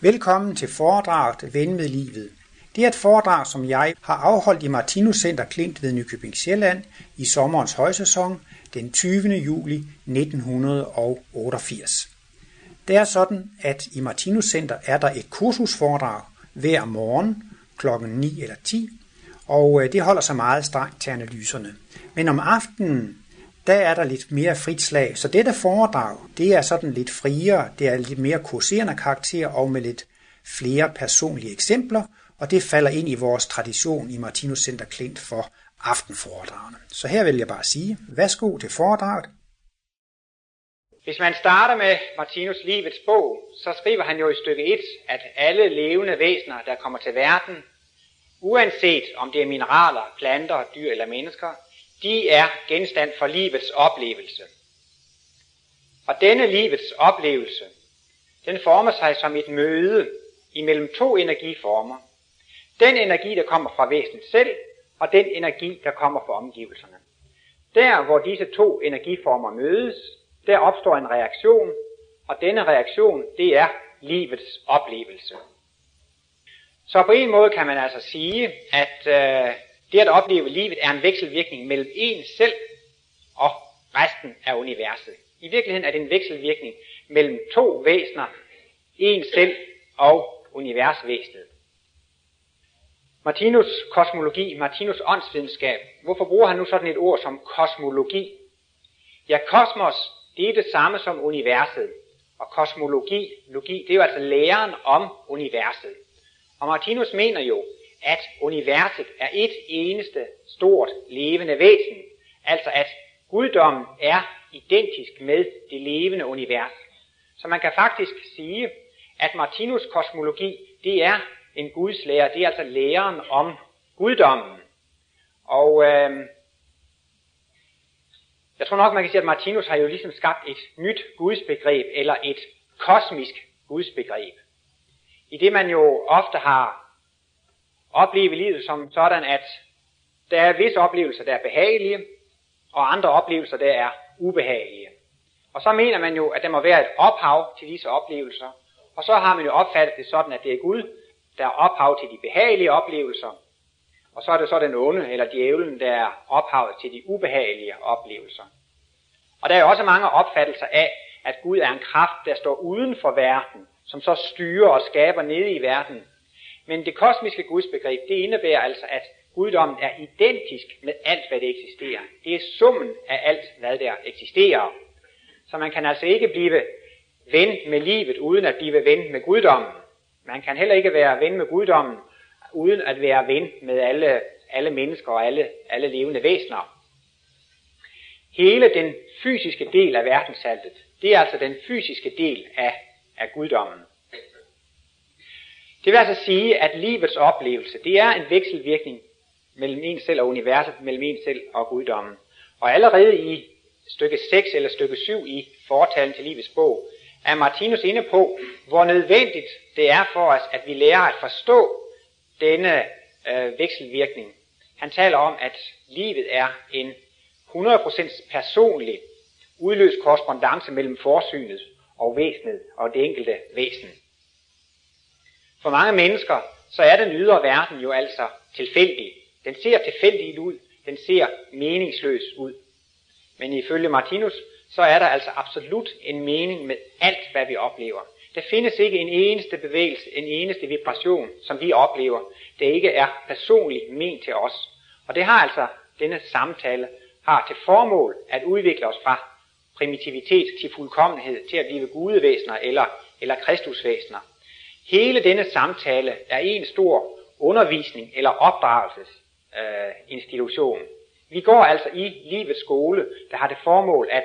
Velkommen til foredraget Ven med livet. Det er et foredrag, som jeg har afholdt i Martinus Center Klint ved Nykøbing Sjælland i sommerens højsæson den 20. juli 1988. Det er sådan, at i Martinus Center er der et kursusforedrag hver morgen klokken 9 eller 10, og øh, det holder sig meget strengt til analyserne. Men om aftenen, der er der lidt mere frit slag. Så dette foredrag, det er sådan lidt friere, det er lidt mere kurserende karakter og med lidt flere personlige eksempler, og det falder ind i vores tradition i Martinus Center Klint for aftenforedragene. Så her vil jeg bare sige, værsgo til foredraget. Hvis man starter med Martinus livets bog, så skriver han jo i stykke 1, at alle levende væsener, der kommer til verden, uanset om det er mineraler, planter, dyr eller mennesker, de er genstand for livets oplevelse. Og denne livets oplevelse, den former sig som et møde imellem to energiformer. Den energi, der kommer fra væsenet selv, og den energi, der kommer fra omgivelserne. Der, hvor disse to energiformer mødes, der opstår en reaktion, og denne reaktion, det er livets oplevelse. Så på en måde kan man altså sige, at øh, det at opleve livet er en vekselvirkning mellem en selv og resten af universet. I virkeligheden er det en vekselvirkning mellem to væsener, en selv og universvæsenet. Martinus kosmologi, Martinus åndsvidenskab. Hvorfor bruger han nu sådan et ord som kosmologi? Ja, kosmos, det er det samme som universet. Og kosmologi, logi, det er jo altså læren om universet. Og Martinus mener jo, at universet er et eneste stort levende væsen. Altså at guddommen er identisk med det levende univers. Så man kan faktisk sige, at Martinus kosmologi, det er en Guds lære. Det er altså læren om guddommen. Og øh, jeg tror nok, man kan sige, at Martinus har jo ligesom skabt et nyt gudsbegreb, eller et kosmisk gudsbegreb. I det man jo ofte har opleve livet som sådan, at der er visse oplevelser, der er behagelige, og andre oplevelser, der er ubehagelige. Og så mener man jo, at der må være et ophav til disse oplevelser, og så har man jo opfattet det sådan, at det er Gud, der er ophav til de behagelige oplevelser, og så er det så den onde, eller djævlen, der er ophavet til de ubehagelige oplevelser. Og der er jo også mange opfattelser af, at Gud er en kraft, der står uden for verden, som så styrer og skaber nede i verden. Men det kosmiske gudsbegreb, det indebærer altså, at guddommen er identisk med alt, hvad det eksisterer. Det er summen af alt, hvad der eksisterer. Så man kan altså ikke blive ven med livet, uden at blive ven med guddommen. Man kan heller ikke være ven med guddommen, uden at være ven med alle, alle mennesker og alle, alle levende væsener. Hele den fysiske del af verdenssaltet, det er altså den fysiske del af, af guddommen. Det vil altså sige, at livets oplevelse, det er en vekselvirkning mellem en selv og universet, mellem en selv og guddommen. Og allerede i stykke 6 eller stykke 7 i fortalen til livets bog, er Martinus inde på, hvor nødvendigt det er for os, at vi lærer at forstå denne øh, vekselvirkning. Han taler om, at livet er en 100% personlig udløst korrespondence mellem forsynet og væsenet og det enkelte væsen. For mange mennesker, så er den ydre verden jo altså tilfældig. Den ser tilfældigt ud, den ser meningsløs ud. Men ifølge Martinus, så er der altså absolut en mening med alt, hvad vi oplever. Der findes ikke en eneste bevægelse, en eneste vibration, som vi oplever, der ikke er personligt ment til os. Og det har altså denne samtale har til formål at udvikle os fra primitivitet til fuldkommenhed, til at blive gudevæsener eller, eller kristusvæsener. Hele denne samtale er en stor undervisning eller opdragelsesinstitution. Øh, vi går altså i livets skole, der har det formål at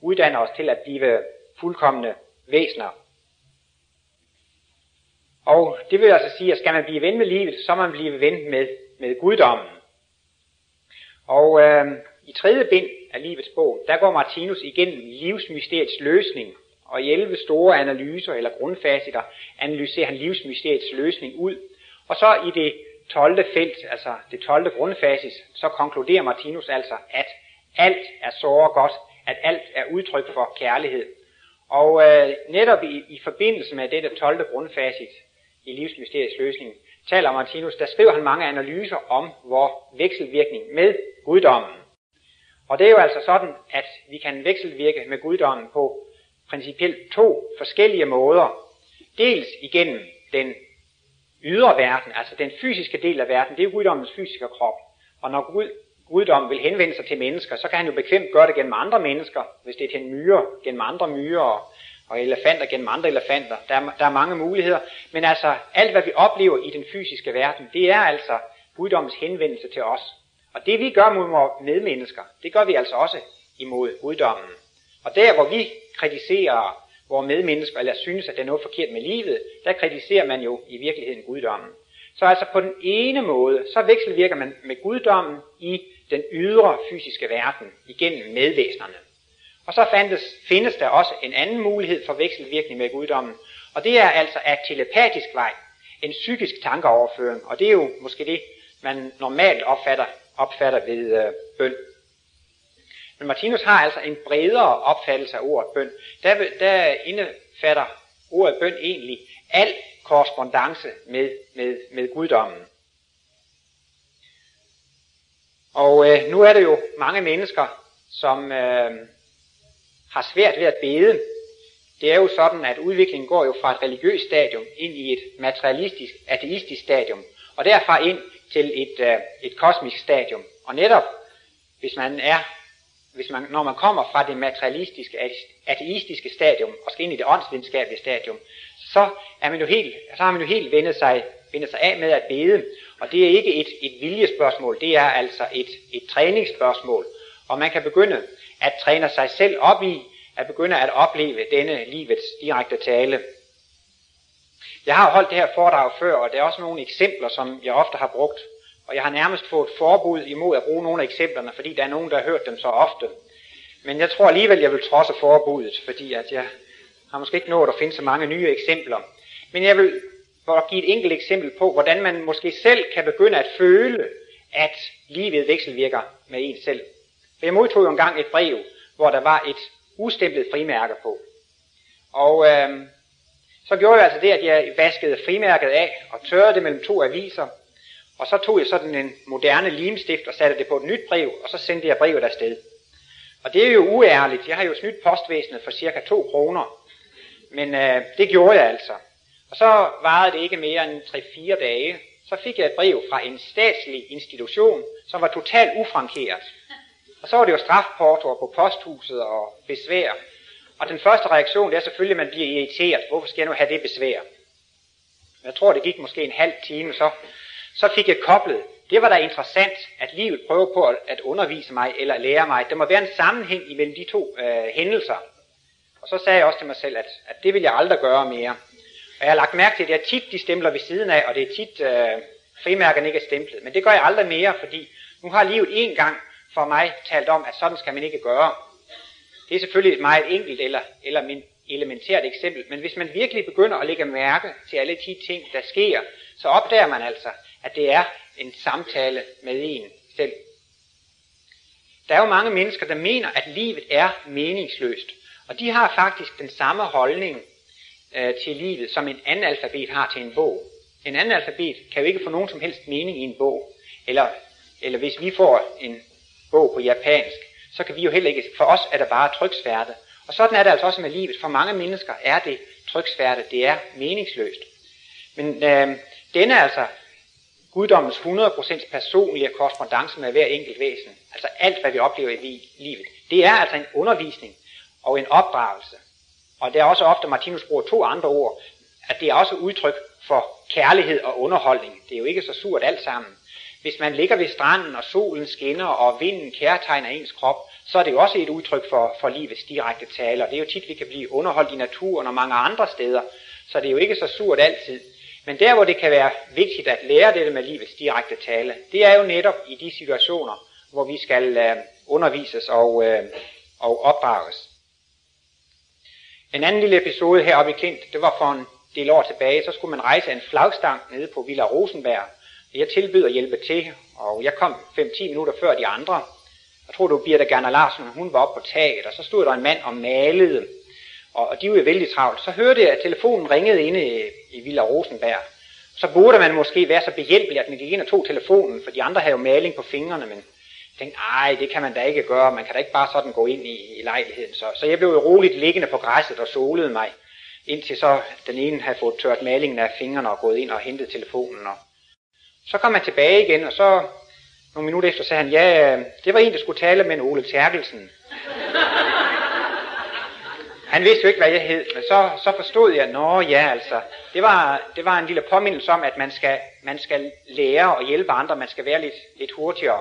uddanne os til at blive fuldkommende væsener. Og det vil altså sige, at skal man blive ven med livet, så må man blive ven med, med guddommen. Og øh, i tredje bind af livets bog, der går Martinus igennem livsmysteriets løsning, og i 11 store analyser eller grundfaciter analyserer han livsmysteriets løsning ud. Og så i det 12. felt, altså det 12. grundfasis, så konkluderer Martinus altså, at alt er så godt, at alt er udtryk for kærlighed. Og øh, netop i, i forbindelse med dette 12. grundfacit i livsmysteriets løsning, taler Martinus, der skriver han mange analyser om vor vekselvirkning med guddommen. Og det er jo altså sådan, at vi kan vekselvirke med guddommen på principielt to forskellige måder. Dels igennem den ydre verden, altså den fysiske del af verden, det er guddommens fysiske krop. Og når Gud, guddommen vil henvende sig til mennesker, så kan han jo bekvemt gøre det gennem andre mennesker, hvis det er til en myre, gennem andre myrer, og, og elefanter gennem andre elefanter. Der er, der er mange muligheder. Men altså, alt hvad vi oplever i den fysiske verden, det er altså guddommens henvendelse til os. Og det vi gør mod vores medmennesker, det gør vi altså også imod guddommen. Og der hvor vi kritiserer vores medmennesker, eller synes, at der er noget forkert med livet, der kritiserer man jo i virkeligheden guddommen. Så altså på den ene måde, så vekselvirker man med guddommen i den ydre fysiske verden igennem medvæsnerne. Og så fandtes, findes der også en anden mulighed for vekselvirkning med guddommen, og det er altså af telepatisk vej, en psykisk tankeoverføring, og det er jo måske det, man normalt opfatter, opfatter ved øh, bøn. Men Martinus har altså en bredere opfattelse af ordet bøn. Der, der indefatter ordet bøn egentlig al korrespondence med, med, med guddommen. Og øh, nu er det jo mange mennesker, som øh, har svært ved at bede. Det er jo sådan, at udviklingen går jo fra et religiøst stadium ind i et materialistisk, ateistisk stadium, og derfra ind til et, øh, et kosmisk stadium. Og netop, hvis man er, hvis man, når man kommer fra det materialistiske, ateistiske stadium og skal ind i det åndsvidenskabelige stadium, så, er man jo helt, så har man jo helt vendet sig, vendet sig af med at bede. Og det er ikke et, et viljespørgsmål, det er altså et, et træningsspørgsmål. Og man kan begynde at træne sig selv op i, at begynde at opleve denne livets direkte tale. Jeg har holdt det her foredrag før, og der er også nogle eksempler, som jeg ofte har brugt. Og jeg har nærmest fået forbud imod at bruge nogle af eksemplerne, fordi der er nogen, der har hørt dem så ofte. Men jeg tror alligevel, jeg vil trodse forbuddet, fordi at jeg har måske ikke nået at finde så mange nye eksempler. Men jeg vil for give et enkelt eksempel på, hvordan man måske selv kan begynde at føle, at livet vekselvirker med en selv. For jeg modtog jo engang et brev, hvor der var et ustemplet frimærke på. Og øh, så gjorde jeg altså det, at jeg vaskede frimærket af og tørrede det mellem to aviser. Og så tog jeg sådan en moderne limstift og satte det på et nyt brev, og så sendte jeg brevet afsted. Og det er jo uærligt. Jeg har jo snydt postvæsenet for cirka 2 kroner. Men øh, det gjorde jeg altså. Og så varede det ikke mere end 3-4 dage. Så fik jeg et brev fra en statslig institution, som var totalt ufrankeret. Og så var det jo strafportoer på posthuset og besvær. Og den første reaktion, det er selvfølgelig, at man bliver irriteret. Hvorfor skal jeg nu have det besvær? Jeg tror, det gik måske en halv time, så, så fik jeg koblet. Det var da interessant, at livet prøver på at undervise mig eller lære mig. Der må være en sammenhæng imellem de to øh, hændelser. Og så sagde jeg også til mig selv, at, at det vil jeg aldrig gøre mere. Og jeg har lagt mærke til, at det er tit, de stempler ved siden af, og det er tit, øh, frimærkerne ikke er stemplet. Men det gør jeg aldrig mere, fordi nu har livet en gang for mig talt om, at sådan skal man ikke gøre. Det er selvfølgelig et meget enkelt eller, eller min elementært eksempel, men hvis man virkelig begynder at lægge mærke til alle de ting, der sker, så opdager man altså, at det er en samtale med en selv. Der er jo mange mennesker, der mener, at livet er meningsløst. Og de har faktisk den samme holdning øh, til livet, som en analfabet har til en bog. En analfabet kan jo ikke få nogen som helst mening i en bog. Eller, eller hvis vi får en bog på japansk, så kan vi jo heller ikke, for os er der bare tryksværte. Og sådan er det altså også med livet. For mange mennesker er det tryksværte, det er meningsløst. Men øh, denne er altså guddommens 100% personlige korrespondence med hver enkelt væsen. Altså alt, hvad vi oplever i livet. Det er altså en undervisning, og en opdragelse. Og det er også ofte, Martinus bruger to andre ord, at det er også udtryk for kærlighed og underholdning. Det er jo ikke så surt alt sammen. Hvis man ligger ved stranden, og solen skinner, og vinden kærtegner ens krop, så er det jo også et udtryk for, for livets direkte taler. Det er jo tit, vi kan blive underholdt i naturen og mange andre steder, så det er jo ikke så surt altid. Men der, hvor det kan være vigtigt at lære dette med livets direkte tale, det er jo netop i de situationer, hvor vi skal øh, undervises og, øh, og opdrages. En anden lille episode heroppe i Klint, det var for en del år tilbage, så skulle man rejse en flagstang nede på Villa Rosenberg. Jeg tilbød at hjælpe til, og jeg kom 5-10 minutter før de andre. Jeg tror, det var Birte Gerner Larsen, hun var oppe på taget, og så stod der en mand og malede og, og de var jo vældig travlt. Så hørte jeg, at telefonen ringede inde i, i Villa Rosenberg. Så burde man måske være så behjælpelig, at man gik ind og tog telefonen, for de andre havde jo maling på fingrene, men jeg tænkte, ej, det kan man da ikke gøre, man kan da ikke bare sådan gå ind i, i lejligheden. Så, så jeg blev jo roligt liggende på græsset og solede mig, indtil så den ene havde fået tørt malingen af fingrene og gået ind og hentet telefonen. Og så kom han tilbage igen, og så nogle minutter efter sagde han, ja, øh, det var en, der skulle tale med en Ole Terkelsen. Han vidste jo ikke, hvad jeg hed, men så, så forstod jeg, nå ja, altså, det var, det var en lille påmindelse om, at man skal, man skal lære og hjælpe andre, man skal være lidt, lidt hurtigere.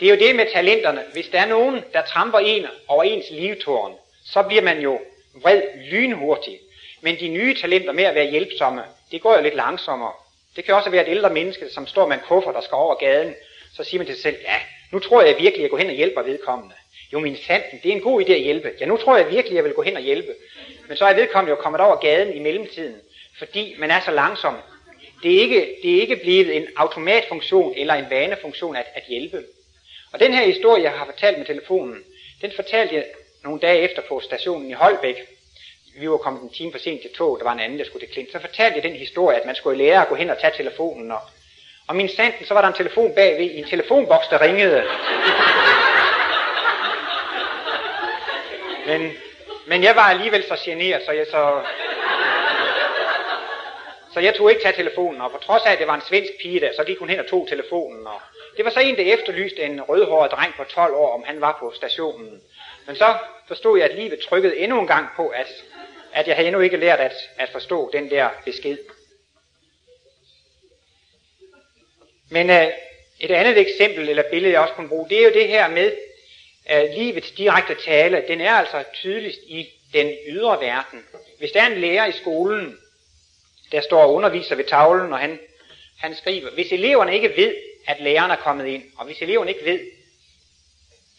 Det er jo det med talenterne. Hvis der er nogen, der tramper en over ens livtårn, så bliver man jo vred lynhurtig. Men de nye talenter med at være hjælpsomme, det går jo lidt langsommere. Det kan også være et ældre menneske, som står med en kuffer, der skal over gaden. Så siger man til sig selv, ja, nu tror jeg virkelig, at jeg går hen og hjælper vedkommende. Jo, min sanden, det er en god idé at hjælpe. Ja, nu tror jeg virkelig, jeg vil gå hen og hjælpe. Men så er vedkommende jo kommet over gaden i mellemtiden, fordi man er så langsom. Det er ikke, det er ikke blevet en automatfunktion eller en vanefunktion at, at hjælpe. Og den her historie, jeg har fortalt med telefonen, den fortalte jeg nogle dage efter på stationen i Holbæk. Vi var kommet en time for sent til tog, der var en anden, der skulle til Klint. Så fortalte jeg den historie, at man skulle lære at gå hen og tage telefonen. Og, og min sanden, så var der en telefon bagved i en telefonboks, der ringede. Men, men jeg var alligevel så generet, så jeg så... Så jeg tog ikke tage telefonen, og på trods af, at det var en svensk pige der, så gik hun hen og tog telefonen. Og det var så en, der efterlyste en rødhåret dreng på 12 år, om han var på stationen. Men så forstod jeg, at livet trykkede endnu en gang på, at, at jeg havde endnu ikke lært at, at forstå den der besked. Men uh, et andet eksempel eller billede, jeg også kunne bruge, det er jo det her med, øh, livets direkte tale, den er altså tydeligst i den ydre verden. Hvis der er en lærer i skolen, der står og underviser ved tavlen, og han, han skriver, hvis eleverne ikke ved, at læreren er kommet ind, og hvis eleverne ikke ved,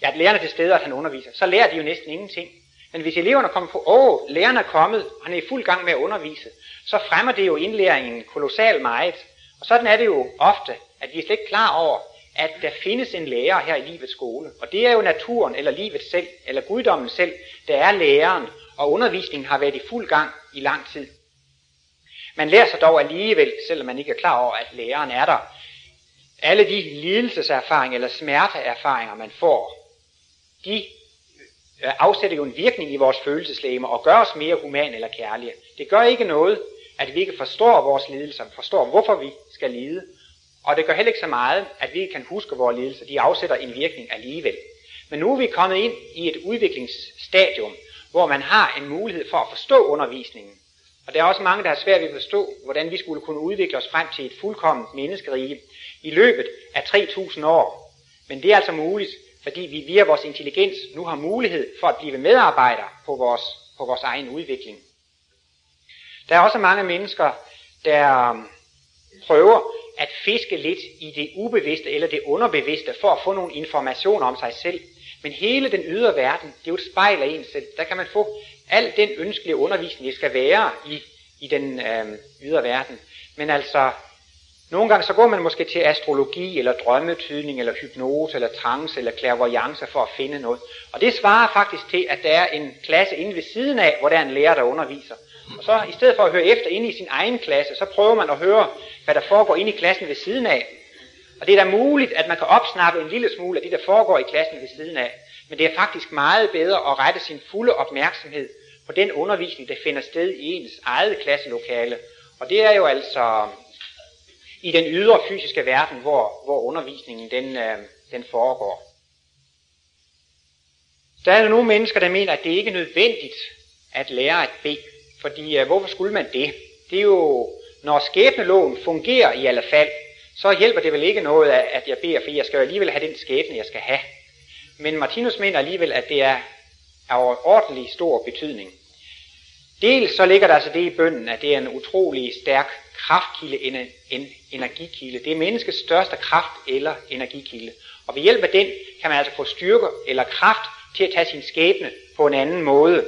ja, at læreren er til stede, at han underviser, så lærer de jo næsten ingenting. Men hvis eleverne kommer på, åh, læreren er kommet, og han er i fuld gang med at undervise, så fremmer det jo indlæringen kolossalt meget. Og sådan er det jo ofte, at vi er slet ikke klar over, at der findes en lærer her i livets skole. Og det er jo naturen, eller livet selv, eller guddommen selv, der er læreren, og undervisningen har været i fuld gang i lang tid. Man lærer sig dog alligevel, selvom man ikke er klar over, at læreren er der. Alle de lidelseserfaringer eller smerteerfaringer, man får, de øh, afsætter jo en virkning i vores følelseslæme og gør os mere humane eller kærlige. Det gør ikke noget, at vi ikke forstår vores lidelser, forstår hvorfor vi skal lide. Og det gør heller ikke så meget, at vi ikke kan huske vores lidelser. De afsætter en virkning alligevel. Men nu er vi kommet ind i et udviklingsstadium, hvor man har en mulighed for at forstå undervisningen. Og der er også mange, der har svært ved at forstå, hvordan vi skulle kunne udvikle os frem til et fuldkomment menneskerige i løbet af 3.000 år. Men det er altså muligt, fordi vi via vores intelligens nu har mulighed for at blive medarbejdere på vores, på vores egen udvikling. Der er også mange mennesker, der øhm, prøver at fiske lidt i det ubevidste eller det underbevidste for at få nogle informationer om sig selv. Men hele den ydre verden, det er jo et spejl af en selv. Der kan man få al den ønskelige undervisning, det skal være i, i den øh, ydre verden. Men altså, nogle gange så går man måske til astrologi, eller drømmetydning, eller hypnose, eller trance, eller clairvoyance for at finde noget. Og det svarer faktisk til, at der er en klasse inde ved siden af, hvor der er en lærer, der underviser. Og så i stedet for at høre efter inde i sin egen klasse, så prøver man at høre, hvad der foregår inde i klassen ved siden af. Og det er da muligt, at man kan opsnappe en lille smule af det, der foregår i klassen ved siden af. Men det er faktisk meget bedre at rette sin fulde opmærksomhed på den undervisning, der finder sted i ens eget klasselokale. Og det er jo altså i den ydre fysiske verden, hvor, hvor undervisningen den, øh, den foregår. Der er nogle mennesker, der mener, at det ikke er nødvendigt at lære at bede. Fordi øh, hvorfor skulle man det? Det er jo, når skæbneloven fungerer i alle fald, så hjælper det vel ikke noget, at jeg beder, for jeg skal jo alligevel have den skæbne, jeg skal have. Men Martinus mener alligevel, at det er af ordentlig stor betydning. Dels så ligger der altså det i bønden, at det er en utrolig stærk kraftkilde, en, en energikilde. Det er menneskets største kraft eller energikilde. Og ved hjælp af den kan man altså få styrke eller kraft til at tage sin skæbne på en anden måde.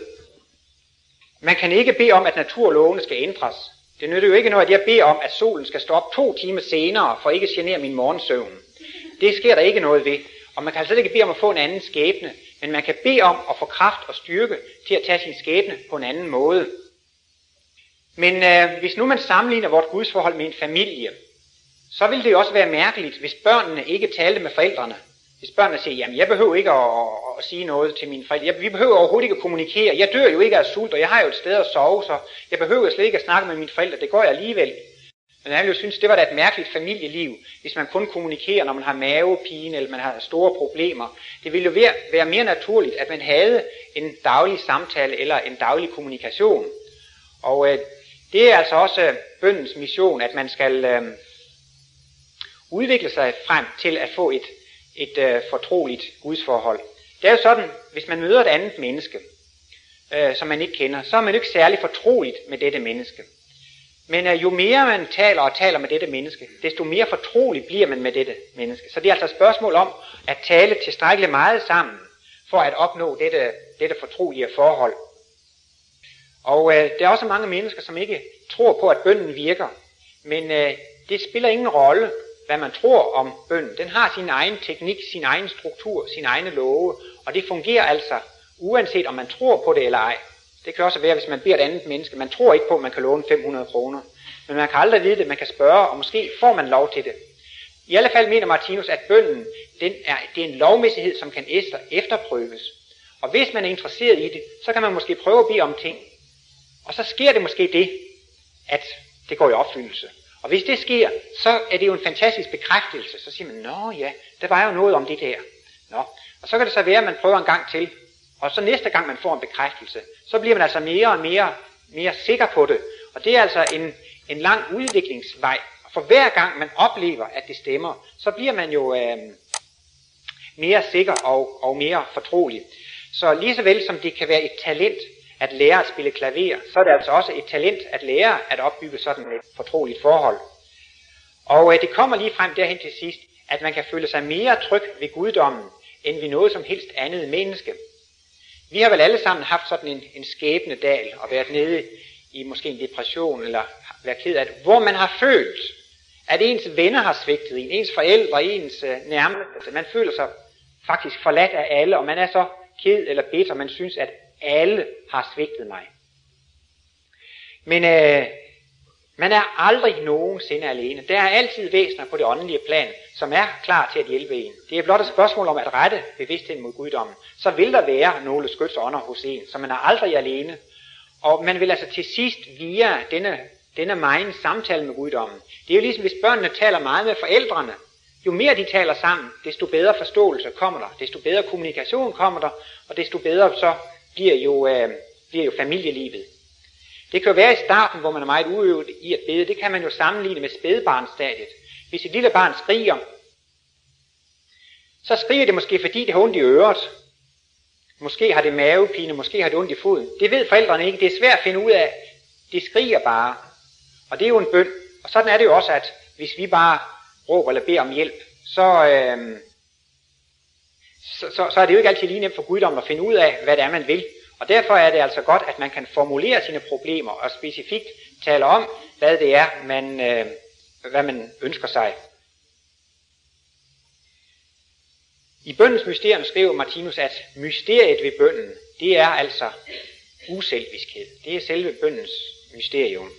Man kan ikke bede om, at naturlovene skal ændres. Det nytter jo ikke noget, at jeg beder om, at solen skal stå op to timer senere, for ikke at genere min morgensøvn. Det sker der ikke noget ved. Og man kan altså ikke bede om at få en anden skæbne. Men man kan bede om at få kraft og styrke til at tage sin skæbne på en anden måde. Men øh, hvis nu man sammenligner vort gudsforhold med en familie, så vil det jo også være mærkeligt, hvis børnene ikke talte med forældrene. Hvis børnene siger, jamen jeg behøver ikke at, at, at sige noget til mine forældre. Jeg, vi behøver overhovedet ikke at kommunikere. Jeg dør jo ikke af sult, og jeg har jo et sted at sove, så jeg behøver slet ikke at snakke med mine forældre. Det går jeg alligevel. Men han ville jo synes, det var da et mærkeligt familieliv, hvis man kun kommunikerer, når man har mavepine eller man har store problemer. Det ville jo være, være mere naturligt, at man havde en daglig samtale eller en daglig kommunikation. Og øh, det er altså også øh, bøndens mission, at man skal øh, udvikle sig frem til at få et, et øh, fortroligt gudsforhold. Det er jo sådan, hvis man møder et andet menneske, øh, som man ikke kender, så er man jo ikke særlig fortroligt med dette menneske. Men øh, jo mere man taler og taler med dette menneske, desto mere fortrolig bliver man med dette menneske. Så det er altså et spørgsmål om at tale tilstrækkeligt meget sammen, for at opnå dette, dette fortrolige forhold. Og øh, der er også mange mennesker, som ikke tror på, at bønden virker. Men øh, det spiller ingen rolle, hvad man tror om bønden. Den har sin egen teknik, sin egen struktur, sin egne love, og det fungerer altså, uanset om man tror på det eller ej. Det kan også være, hvis man beder et andet menneske. Man tror ikke på, at man kan låne 500 kroner. Men man kan aldrig vide det. Man kan spørge, og måske får man lov til det. I alle fald mener Martinus, at bønden den er, det er en lovmæssighed, som kan efterprøves. Og hvis man er interesseret i det, så kan man måske prøve at bede om ting. Og så sker det måske det, at det går i opfyldelse. Og hvis det sker, så er det jo en fantastisk bekræftelse. Så siger man, nå ja, der var jo noget om det der. Nå. Og så kan det så være, at man prøver en gang til. Og så næste gang man får en bekræftelse, så bliver man altså mere og mere, mere sikker på det. Og det er altså en, en lang udviklingsvej. Og for hver gang man oplever, at det stemmer, så bliver man jo øh, mere sikker og, og mere fortrolig. Så lige så vel som det kan være et talent at lære at spille klaver, så er det altså også et talent at lære at opbygge sådan et fortroligt forhold. Og øh, det kommer lige frem derhen til sidst, at man kan føle sig mere tryg ved guddommen, end ved noget som helst andet menneske. Vi har vel alle sammen haft sådan en, en skæbne dal og været nede i måske en depression eller været ked af det, hvor man har følt, at ens venner har svigtet en, ens forældre, ens øh, nærmeste. Man føler sig faktisk forladt af alle, og man er så ked eller bitter, man synes, at alle har svigtet mig. Men øh, man er aldrig nogensinde alene. Der er altid væsener på det åndelige plan, som er klar til at hjælpe en. Det er blot et spørgsmål om at rette bevidstheden mod guddommen. Så vil der være nogle skytsånder hos en, så man er aldrig alene. Og man vil altså til sidst via denne, denne megen samtale med guddommen. Det er jo ligesom, hvis børnene taler meget med forældrene. Jo mere de taler sammen, desto bedre forståelse kommer der, desto bedre kommunikation kommer der, og desto bedre så bliver jo, øh, bliver jo familielivet. Det kan jo være i starten, hvor man er meget uøvet i at bede. Det kan man jo sammenligne med spædebarnstadiet. Hvis et lille barn skriger, så skriger det måske, fordi det har ondt i øret. Måske har det mavepine, måske har det ondt i foden. Det ved forældrene ikke. Det er svært at finde ud af. Det skriger bare. Og det er jo en bøn. Og sådan er det jo også, at hvis vi bare råber eller beder om hjælp, så, øh, så, så, så er det jo ikke altid lige nemt for guddommen at finde ud af, hvad det er, man vil. Og derfor er det altså godt, at man kan formulere sine problemer og specifikt tale om, hvad det er, man, øh, hvad man ønsker sig. I bøndens mysterium skriver Martinus, at mysteriet ved bønden, det er altså uselviskhed. Det er selve bøndens mysterium.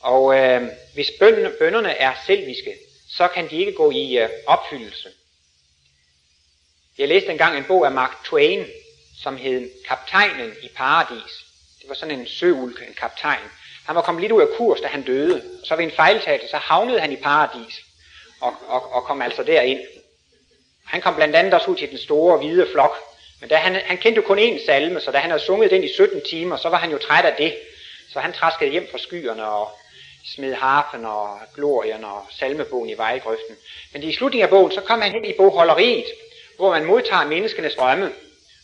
Og øh, hvis bønderne, bønderne er selviske, så kan de ikke gå i øh, opfyldelse. Jeg læste engang en bog af Mark Twain, som hed Kaptajnen i Paradis. Det var sådan en søulk, en kaptajn. Han var kommet lidt ud af kurs, da han døde. Så ved en fejltagelse, så havnede han i paradis og, og, og kom altså derind. Han kom blandt andet også ud til den store hvide flok. Men da han, han kendte jo kun én salme, så da han havde sunget den i 17 timer, så var han jo træt af det. Så han traskede hjem fra skyerne og smed harpen og glorien og salmebogen i vejgrøften. Men i slutningen af bogen, så kom han hen i bogholderiet, hvor man modtager menneskenes drømme.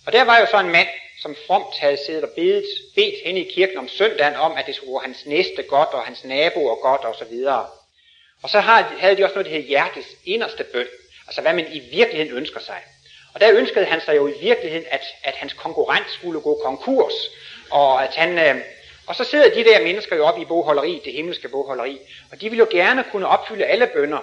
Og der var jo så en mand, som fromt havde siddet og bedt, bedt hen i kirken om søndagen om, at det skulle gå hans næste godt, og hans naboer godt, og så videre. Og så havde de også noget, der hed hjertets inderste bøn. Altså hvad man i virkeligheden ønsker sig. Og der ønskede han sig jo i virkeligheden, at, at hans konkurrent skulle gå konkurs. Og at han... Øh, og så sidder de der mennesker jo oppe i bogholderi, det himmelske bogholderi, og de vil jo gerne kunne opfylde alle bønder.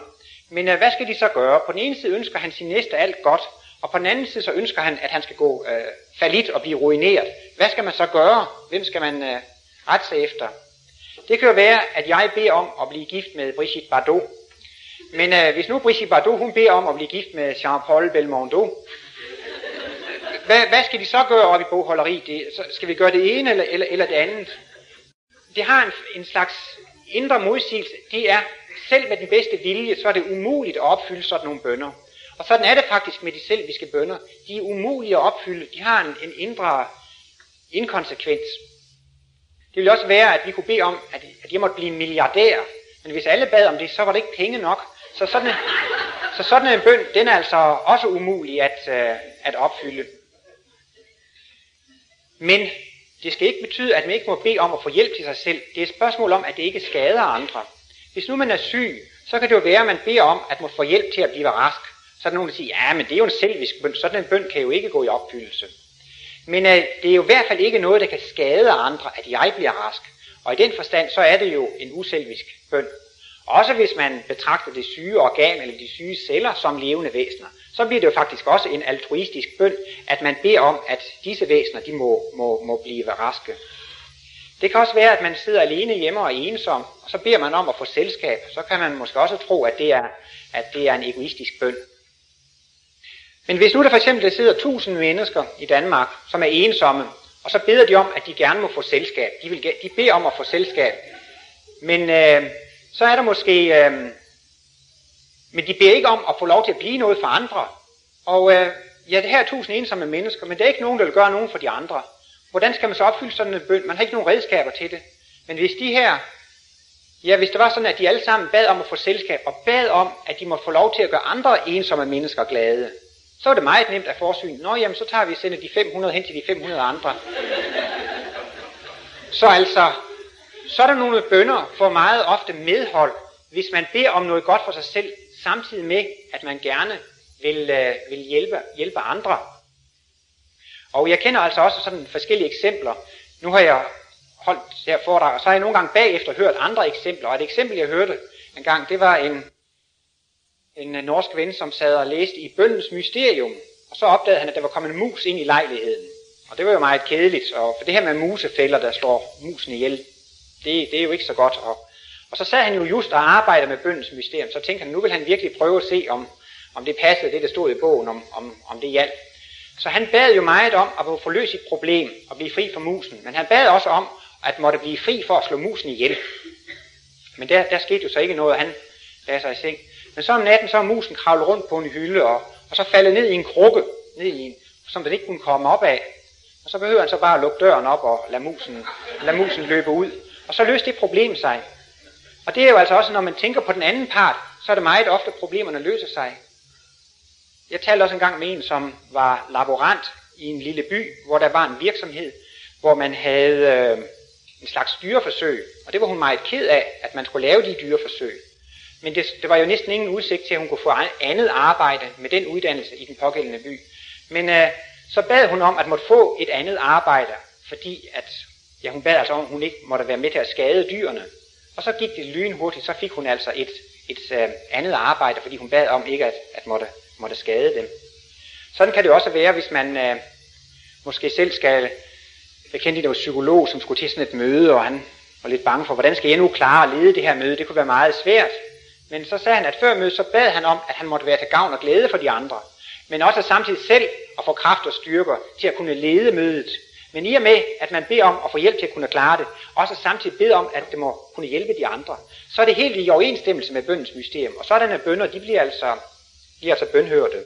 Men øh, hvad skal de så gøre? På den ene side ønsker han sin næste alt godt, og på den anden side så ønsker han, at han skal gå øh, falit og blive ruineret. Hvad skal man så gøre? Hvem skal man øh, rette sig efter? Det kan jo være, at jeg beder om at blive gift med Brigitte Bardot. Men øh, hvis nu Brigitte Bardot hun beder om at blive gift med Jean-Paul Belmondo, hvad, hvad skal de så gøre op i bogholderi? Det, så skal vi gøre det ene eller, eller, eller det andet? Det har en, en slags indre modsigelse. Det er, selv med den bedste vilje, så er det umuligt at opfylde sådan nogle bønder. Og sådan er det faktisk med de selviske bønder. De er umulige at opfylde. De har en, en indre inkonsekvens. Det ville også være, at vi kunne bede om, at, at jeg måtte blive milliardær. Men hvis alle bad om det, så var det ikke penge nok. Så sådan en, så sådan en bøn, den er altså også umulig at, øh, at opfylde. Men det skal ikke betyde, at man ikke må bede om at få hjælp til sig selv. Det er et spørgsmål om, at det ikke skader andre. Hvis nu man er syg, så kan det jo være, at man beder om at må få hjælp til at blive rask. Så er der nogen, der siger, ja, men det er jo en selvisk bøn. Sådan en bøn kan jo ikke gå i opfyldelse. Men øh, det er jo i hvert fald ikke noget, der kan skade andre, at jeg bliver rask. Og i den forstand, så er det jo en uselvisk bøn. Også hvis man betragter det syge organ eller de syge celler som levende væsener, så bliver det jo faktisk også en altruistisk bøn, at man beder om, at disse væsener de må, må, må blive raske. Det kan også være, at man sidder alene hjemme og er ensom, og så beder man om at få selskab. Så kan man måske også tro, at det er, at det er en egoistisk bøn. Men hvis nu der for eksempel der sidder tusind mennesker i Danmark, som er ensomme, og så beder de om, at de gerne må få selskab. De, vil, de beder om at få selskab. Men øh, så er der måske... Øh, men de beder ikke om at få lov til at blive noget for andre. Og øh, ja, det her er tusind ensomme mennesker, men der er ikke nogen, der vil gøre nogen for de andre. Hvordan skal man så opfylde sådan en bøn? Man har ikke nogen redskaber til det. Men hvis de her, ja, hvis det var sådan, at de alle sammen bad om at få selskab, og bad om, at de måtte få lov til at gøre andre ensomme mennesker glade, så er det meget nemt at forsyne. Nå, jamen, så tager vi og sender de 500 hen til de 500 andre. Så altså, så er der nogle bønder for meget ofte medhold, hvis man beder om noget godt for sig selv, samtidig med, at man gerne vil, øh, vil hjælpe, hjælpe andre. Og jeg kender altså også sådan forskellige eksempler. Nu har jeg holdt det her foredrag, og så har jeg nogle gange bagefter hørt andre eksempler. Og et eksempel, jeg hørte en gang, det var en, en øh, norsk ven, som sad og læste i bøndens mysterium. Og så opdagede han, at der var kommet en mus ind i lejligheden. Og det var jo meget kedeligt, og for det her med musefælder, der slår musen ihjel, det, det er jo ikke så godt. Og, og så sad han jo just og arbejdede med bøndens mysterium, så tænkte han, nu vil han virkelig prøve at se, om, om det passede, det der stod i bogen, om, om, om det hjalp. Så han bad jo meget om at få løst sit problem og blive fri for musen. Men han bad også om, at måtte blive fri for at slå musen ihjel. Men der, der skete jo så ikke noget, han lagde sig i seng. Men så om natten, så er musen kravlet rundt på en hylde, og, og så faldet ned i en krukke, ned i en, som den ikke kunne komme op af. Og så behøver han så bare at lukke døren op og lade musen, lade musen løbe ud. Og så løste det problem sig. Og det er jo altså også, når man tænker på den anden part, så er det meget ofte, problemerne løser sig. Jeg talte også engang med en, som var laborant i en lille by, hvor der var en virksomhed, hvor man havde øh, en slags dyreforsøg. Og det var hun meget ked af, at man skulle lave de dyreforsøg. Men det, det var jo næsten ingen udsigt til, at hun kunne få andet arbejde med den uddannelse i den pågældende by. Men øh, så bad hun om at måtte få et andet arbejde, fordi at, ja, hun bad altså om, at hun ikke måtte være med til at skade dyrene. Og så gik det lynhurtigt, så fik hun altså et, et øh, andet arbejde, fordi hun bad om ikke at, at måtte, måtte skade dem. Sådan kan det også være, hvis man øh, måske selv skal bekende en psykolog, som skulle til sådan et møde, og han var lidt bange for, hvordan skal jeg nu klare at lede det her møde? Det kunne være meget svært. Men så sagde han, at før mødet, så bad han om, at han måtte være til gavn og glæde for de andre. Men også samtidig selv at få kraft og styrker til at kunne lede mødet. Men i og med, at man beder om at få hjælp til at kunne klare det, også samtidig beder om, at det må kunne hjælpe de andre, så er det helt i overensstemmelse med bøndens mysterium. Og sådanne bønder, de bliver altså, bliver altså bønhørte.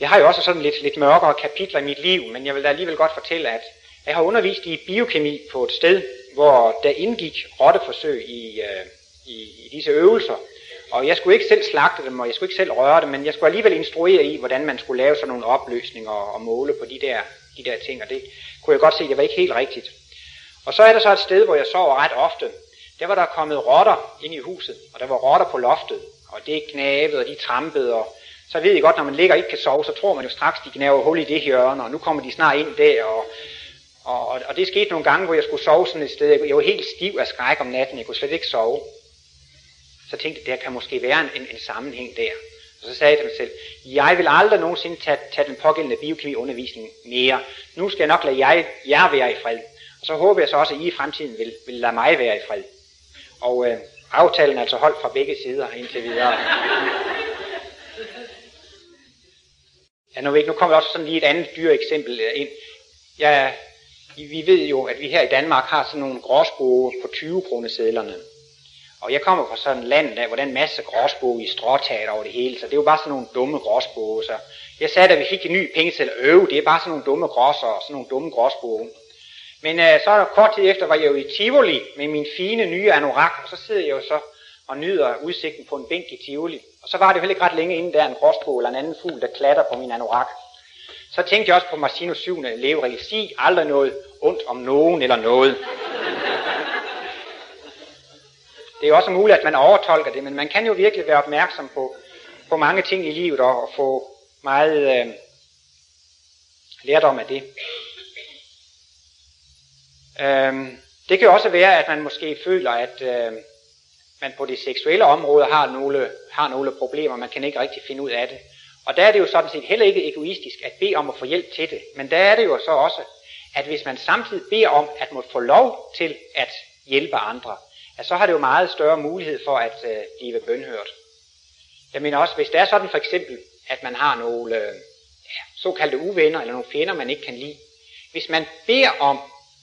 Jeg har jo også sådan lidt, lidt mørkere kapitler i mit liv, men jeg vil da alligevel godt fortælle, at jeg har undervist i biokemi på et sted, hvor der indgik rotteforsøg i, øh, i, i disse øvelser. Og jeg skulle ikke selv slagte dem, og jeg skulle ikke selv røre dem, men jeg skulle alligevel instruere i, hvordan man skulle lave sådan nogle opløsninger og måle på de der, de der ting, og det kunne jeg godt se, det var ikke helt rigtigt. Og så er der så et sted, hvor jeg sover ret ofte. Der var der kommet rotter ind i huset, og der var rotter på loftet, og det knavede, og de trampede, og så ved jeg godt, når man ligger og ikke kan sove, så tror man jo straks, de knaver hul i det hjørne, og nu kommer de snart ind der, og og, og, og det skete nogle gange, hvor jeg skulle sove sådan et sted. Jeg var helt stiv af skræk om natten. Jeg kunne slet ikke sove. Så tænkte jeg, der kan måske være en, en, en sammenhæng der. Og så sagde jeg til mig selv, jeg vil aldrig nogensinde tage, tage den pågældende biokemiundervisning mere. Nu skal jeg nok lade jeg, jer være i fred. Og så håber jeg så også, at I i fremtiden vil, vil lade mig være i fred. Og øh, aftalen er altså holdt fra begge sider indtil videre. Ja, nu, ikke, nu kommer også sådan lige et andet dyre eksempel øh, ind. Jeg vi ved jo, at vi her i Danmark har sådan nogle gråsboge på 20 kronesedlerne. Og jeg kommer fra sådan et land, der, hvor der er en masse gråsboge i stråtaget over det hele, så det er jo bare sådan nogle dumme gråsboge. Så jeg sagde, at vi fik en ny pengeseddel, øv, det er bare sådan nogle dumme gråsser og sådan nogle dumme gråsboge. Men øh, så er kort tid efter var jeg jo i Tivoli med min fine nye anorak, og så sidder jeg jo så og nyder udsigten på en bænk i Tivoli. Og så var det jo heller ikke ret længe inden der en gråsbog eller en anden fugl, der klatter på min anorak. Så tænkte jeg også på Martinus 7. leveregel. Sig aldrig noget ondt om nogen eller noget. Det er jo også muligt, at man overtolker det, men man kan jo virkelig være opmærksom på, på mange ting i livet og, og få meget øh, lærdom af det. Øhm, det kan jo også være, at man måske føler, at øh, man på det seksuelle område har nogle, har nogle problemer, man kan ikke rigtig finde ud af det. Og der er det jo sådan set heller ikke egoistisk at bede om at få hjælp til det. Men der er det jo så også, at hvis man samtidig beder om at må få lov til at hjælpe andre, at så har det jo meget større mulighed for at øh, blive bønhørt. Jeg mener også, hvis det er sådan for eksempel, at man har nogle øh, såkaldte uvenner eller nogle fjender, man ikke kan lide. Hvis man beder om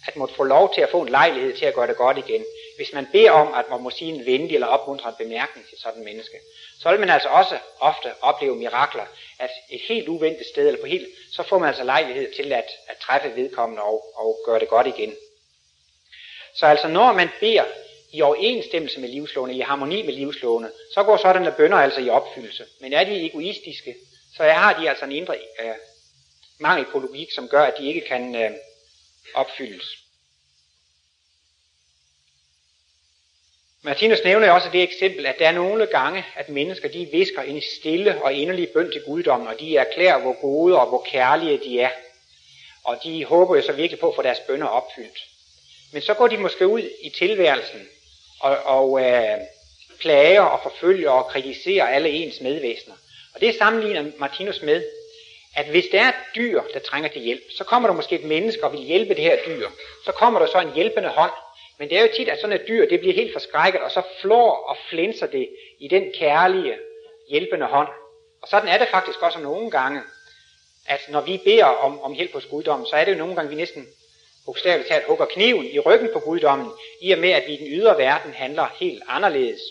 at måtte få lov til at få en lejlighed til at gøre det godt igen, hvis man beder om, at man må sige en venlig eller opmuntrende bemærkning til sådan en menneske, så vil man altså også ofte opleve mirakler, at et helt uventet sted, eller på helt, så får man altså lejlighed til at, at træffe vedkommende og, og gøre det godt igen. Så altså når man beder i overensstemmelse med livslåne, i harmoni med livslåne, så går sådanne bønder altså i opfyldelse. Men er de egoistiske, så har de altså en indre øh, mangel på logik, som gør, at de ikke kan øh, opfyldes. Martinus nævner også det eksempel, at der er nogle gange, at mennesker de visker en stille og inderlig bøn til guddommen, og de erklærer, hvor gode og hvor kærlige de er. Og de håber jo så virkelig på at få deres bønder opfyldt. Men så går de måske ud i tilværelsen og, og øh, plager og forfølger og kritiserer alle ens medvæsener. Og det sammenligner Martinus med, at hvis der er et dyr, der trænger til hjælp, så kommer der måske et menneske og vil hjælpe det her dyr. Så kommer der så en hjælpende hånd, men det er jo tit, at sådan et dyr, det bliver helt forskrækket, og så flår og flænser det i den kærlige, hjælpende hånd. Og sådan er det faktisk også nogle gange, at når vi beder om, om hjælp hos guddommen, så er det jo nogle gange, vi næsten bogstaveligt talt hugger kniven i ryggen på guddommen, i og med, at vi i den ydre verden handler helt anderledes.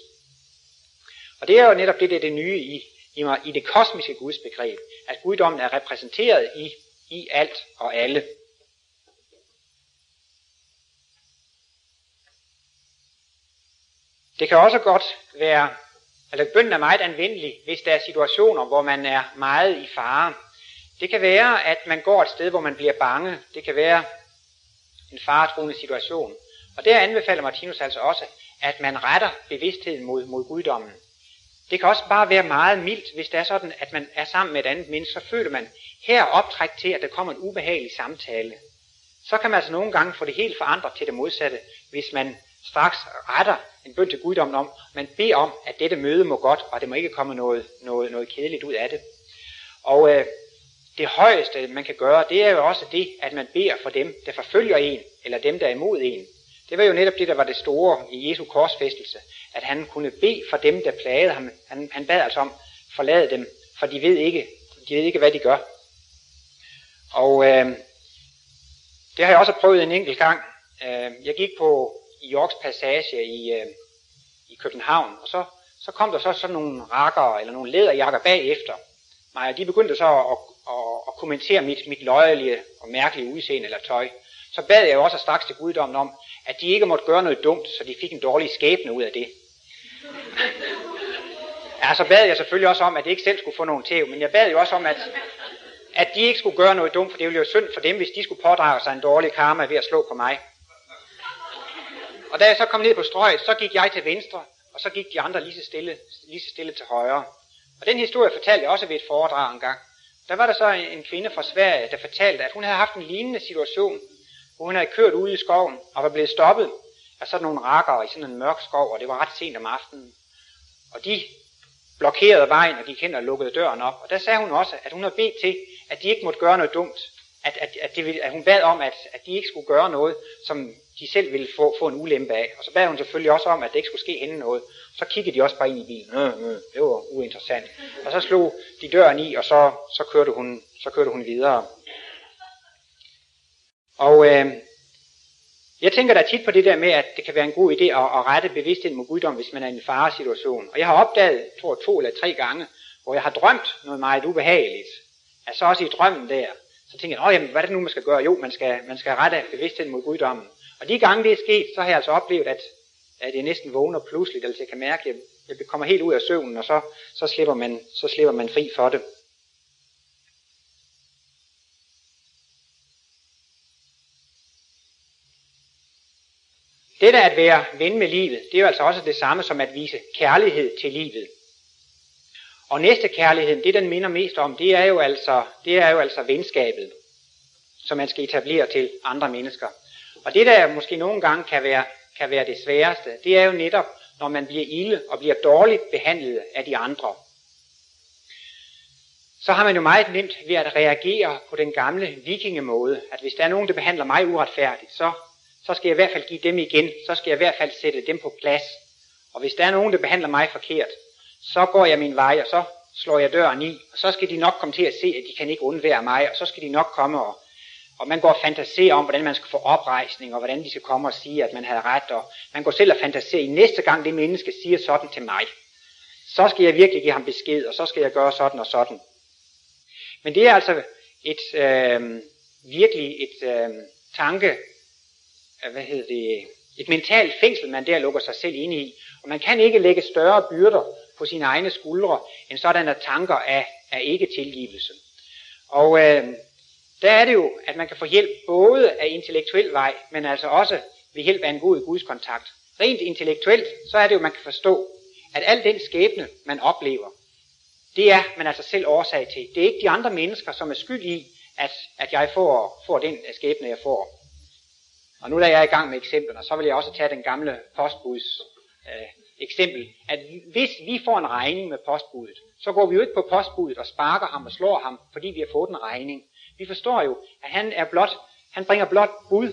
Og det er jo netop det, det er det nye i, i, i det kosmiske gudsbegreb, at guddommen er repræsenteret i, i alt og alle. Det kan også godt være, eller bønden er meget anvendelig, hvis der er situationer, hvor man er meget i fare. Det kan være, at man går et sted, hvor man bliver bange. Det kan være en faretruende situation. Og der anbefaler Martinus altså også, at man retter bevidstheden mod, mod guddommen. Det kan også bare være meget mildt, hvis det er sådan, at man er sammen med et andet menneske, så føler man her optræk til, at der kommer en ubehagelig samtale. Så kan man altså nogle gange få det helt forandret til det modsatte, hvis man straks retter en bøn til guddommen om, man beder om, at dette møde må godt, og det må ikke komme noget, noget, noget kedeligt ud af det. Og øh, det højeste, man kan gøre, det er jo også det, at man beder for dem, der forfølger en, eller dem, der er imod en. Det var jo netop det, der var det store i Jesu korsfæstelse, at han kunne bede for dem, der plagede ham. Han, han bad altså om, forlade dem, for de ved ikke, de ved ikke, hvad de gør. Og øh, det har jeg også prøvet en enkelt gang. Øh, jeg gik på i Yorks Passage i, øh, i København, og så, så kom der så sådan nogle rakker eller nogle læderjakker bagefter mig, og de begyndte så at, at, at kommentere mit, mit løjelige og mærkelige udseende eller tøj. Så bad jeg jo også straks til guddommen om, at de ikke måtte gøre noget dumt, så de fik en dårlig skæbne ud af det. Ja, så bad jeg selvfølgelig også om, at de ikke selv skulle få nogen tæv, men jeg bad jo også om, at, at de ikke skulle gøre noget dumt, for det ville jo synd for dem, hvis de skulle pådrage sig en dårlig karma ved at slå på mig. Og da jeg så kom ned på strøget, så gik jeg til venstre, og så gik de andre lige så stille, lige så stille til højre. Og den historie fortalte jeg også ved et foredrag engang. Der var der så en kvinde fra Sverige, der fortalte, at hun havde haft en lignende situation, hvor hun havde kørt ude i skoven og var blevet stoppet af sådan nogle rakker i sådan en mørk skov, og det var ret sent om aftenen. Og de blokerede vejen og gik hen og lukkede døren op. Og der sagde hun også, at hun havde bedt til, at de ikke måtte gøre noget dumt. At, at, at, det ville, at hun bad om, at, at de ikke skulle gøre noget, som de selv ville få, få en ulempe af. Og så bad hun selvfølgelig også om, at det ikke skulle ske hende noget. Så kiggede de også bare ind i bilen. Øh, øh, det var uinteressant. Og så slog de døren i, og så, så, kørte, hun, så kørte hun videre. Og øh, jeg tænker da tit på det der med, at det kan være en god idé at, at rette bevidstheden mod guddom, hvis man er i en faresituation. Og jeg har opdaget, tror to eller tre gange, hvor jeg har drømt noget meget ubehageligt. Altså så også i drømmen der, så tænker jeg, jamen, hvad er det nu, man skal gøre? Jo, man skal, man skal rette bevidstheden mod guddommen. Og de gange det er sket, så har jeg altså oplevet, at, at jeg næsten vågner pludseligt, altså jeg kan mærke, at jeg, jeg kommer helt ud af søvnen, og så, så, slipper man, så slipper man fri for det. Det der at være ven med livet, det er jo altså også det samme som at vise kærlighed til livet. Og næste kærlighed, det den minder mest om, det er jo altså, det er jo altså venskabet, som man skal etablere til andre mennesker. Og det der måske nogle gange kan være, kan være det sværeste, det er jo netop, når man bliver ilde og bliver dårligt behandlet af de andre. Så har man jo meget nemt ved at reagere på den gamle vikingemåde, at hvis der er nogen, der behandler mig uretfærdigt, så så skal jeg i hvert fald give dem igen, så skal jeg i hvert fald sætte dem på plads. Og hvis der er nogen, der behandler mig forkert, så går jeg min vej, og så slår jeg døren i, og så skal de nok komme til at se, at de kan ikke undvære mig, og så skal de nok komme og, og man går og fantaserer om, hvordan man skal få oprejsning, og hvordan de skal komme og sige, at man havde ret, og man går selv og fantaserer i næste gang det menneske siger sådan til mig. Så skal jeg virkelig give ham besked, og så skal jeg gøre sådan og sådan. Men det er altså et øh, virkelig et øh, tanke øh, hvad hedder det, et mentalt fængsel, man der lukker sig selv ind i. Og man kan ikke lægge større byrder på sine egne skuldre, end sådanne tanker af, af ikke-tilgivelse. Og øh, der er det jo, at man kan få hjælp både af intellektuel vej, men altså også ved hjælp af en god gudskontakt. Rent intellektuelt, så er det jo, at man kan forstå, at al den skæbne, man oplever, det er man altså selv årsag til. Det er ikke de andre mennesker, som er skyld i, at, at jeg får, får den øh, skæbne, jeg får. Og nu da jeg er i gang med eksemplerne, så vil jeg også tage den gamle postbuds øh, eksempel, at hvis vi får en regning med postbuddet, så går vi jo ikke på postbuddet og sparker ham og slår ham, fordi vi har fået en regning. Vi forstår jo, at han er blot, han bringer blot bud.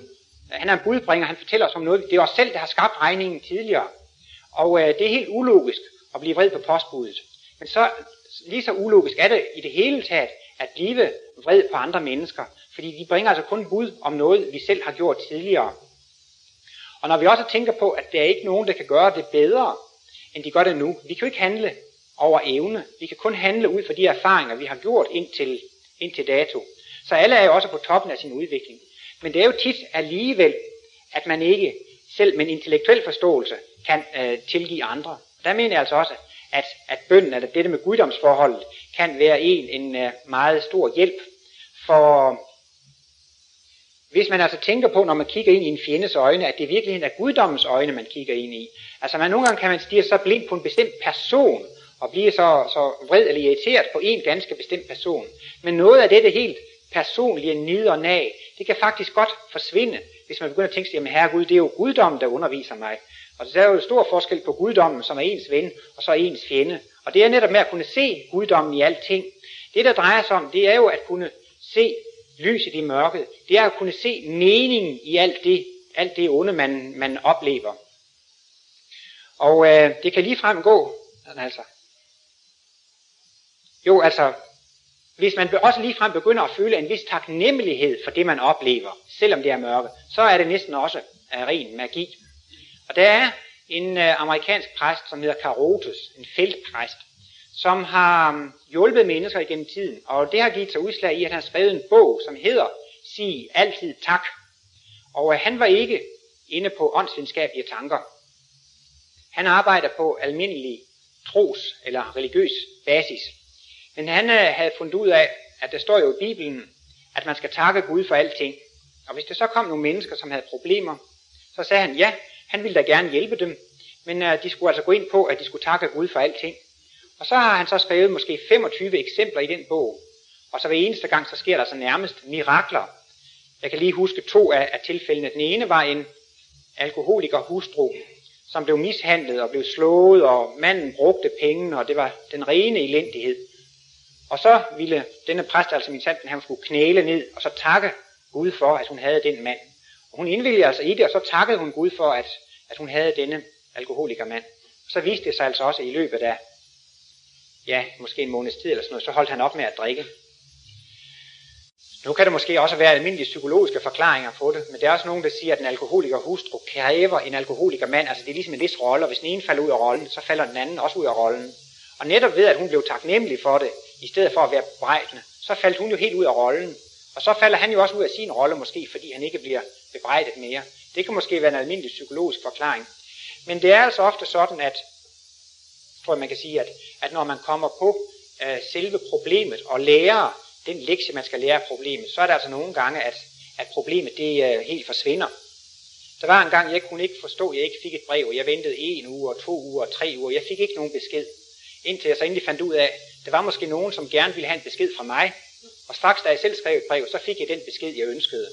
Han er en budbringer, han fortæller os om noget. Det er os selv, der har skabt regningen tidligere. Og øh, det er helt ulogisk at blive vred på postbuddet. Men så lige så ulogisk er det i det hele taget at blive vred på andre mennesker. Fordi de bringer altså kun bud om noget, vi selv har gjort tidligere. Og når vi også tænker på, at der er ikke nogen, der kan gøre det bedre, end de gør det nu. Vi kan jo ikke handle over evne. Vi kan kun handle ud fra de erfaringer, vi har gjort indtil, indtil dato. Så alle er jo også på toppen af sin udvikling. Men det er jo tit alligevel, at man ikke selv med en intellektuel forståelse kan øh, tilgive andre. Der mener jeg altså også, at, at bønden, eller dette med guddomsforholdet, kan være en, en øh, meget stor hjælp. For hvis man altså tænker på, når man kigger ind i en fjendes øjne, at det i virkeligheden er guddommens øjne, man kigger ind i. Altså man, nogle gange kan man stige så blind på en bestemt person, og blive så, så vred eller irriteret på en ganske bestemt person. Men noget af det helt personlige nid og nag, det kan faktisk godt forsvinde, hvis man begynder at tænke sig, jamen herre Gud, det er jo guddommen, der underviser mig. Og så er jo stor forskel på guddommen, som er ens ven, og så ens fjende. Og det er netop med at kunne se guddommen i alting. Det, der drejer sig om, det er jo at kunne se lyset i mørket. Det er at kunne se meningen i alt det, alt det onde, man, man oplever. Og øh, det kan lige frem gå, altså. Jo, altså, hvis man også lige frem begynder at føle en vis taknemmelighed for det, man oplever, selvom det er mørke, så er det næsten også af ren magi. Og der er en øh, amerikansk præst, som hedder Carotus, en feltpræst, som har um, hjulpet mennesker igennem tiden. Og det har givet sig udslag i, at han har skrevet en bog, som hedder Sig altid tak. Og øh, han var ikke inde på åndsvidenskabelige tanker. Han arbejder på almindelig tros- eller religiøs basis. Men han øh, havde fundet ud af, at der står jo i Bibelen, at man skal takke Gud for alting. Og hvis der så kom nogle mennesker, som havde problemer, så sagde han, ja, han ville da gerne hjælpe dem, men uh, de skulle altså gå ind på, at de skulle takke Gud for alting. Og så har han så skrevet måske 25 eksempler i den bog. Og så hver eneste gang, så sker der så nærmest mirakler. Jeg kan lige huske to af, af tilfældene. Den ene var en alkoholiker hustru, som blev mishandlet og blev slået, og manden brugte pengene, og det var den rene elendighed. Og så ville denne præst, altså min tante, han skulle knæle ned, og så takke Gud for, at hun havde den mand. Og hun indvilligede altså i det, og så takkede hun Gud for, at, at hun havde denne alkoholikermand. Og så viste det sig altså også i løbet af, ja, måske en måneds tid eller sådan noget, så holdt han op med at drikke. Nu kan det måske også være almindelige psykologiske forklaringer på det, men der er også nogen, der siger, at en alkoholiker hustru kræver en alkoholiker mand. Altså det er ligesom en vis rolle, og hvis den ene falder ud af rollen, så falder den anden også ud af rollen. Og netop ved, at hun blev taknemmelig for det, i stedet for at være bebrejdende, så faldt hun jo helt ud af rollen. Og så falder han jo også ud af sin rolle måske, fordi han ikke bliver bebrejdet mere. Det kan måske være en almindelig psykologisk forklaring. Men det er altså ofte sådan, at, tror jeg man kan sige, at, at når man kommer på øh, selve problemet og lærer den lektie, man skal lære af problemet, så er der altså nogle gange, at, at problemet det øh, helt forsvinder. Der var en gang, jeg kunne ikke forstå, at jeg ikke fik et brev, og jeg ventede en uge, og to uger, og tre uger. Jeg fik ikke nogen besked, indtil jeg så endelig fandt ud af, at der var måske nogen, som gerne ville have en besked fra mig. Og straks da jeg selv skrev et brev, så fik jeg den besked, jeg ønskede.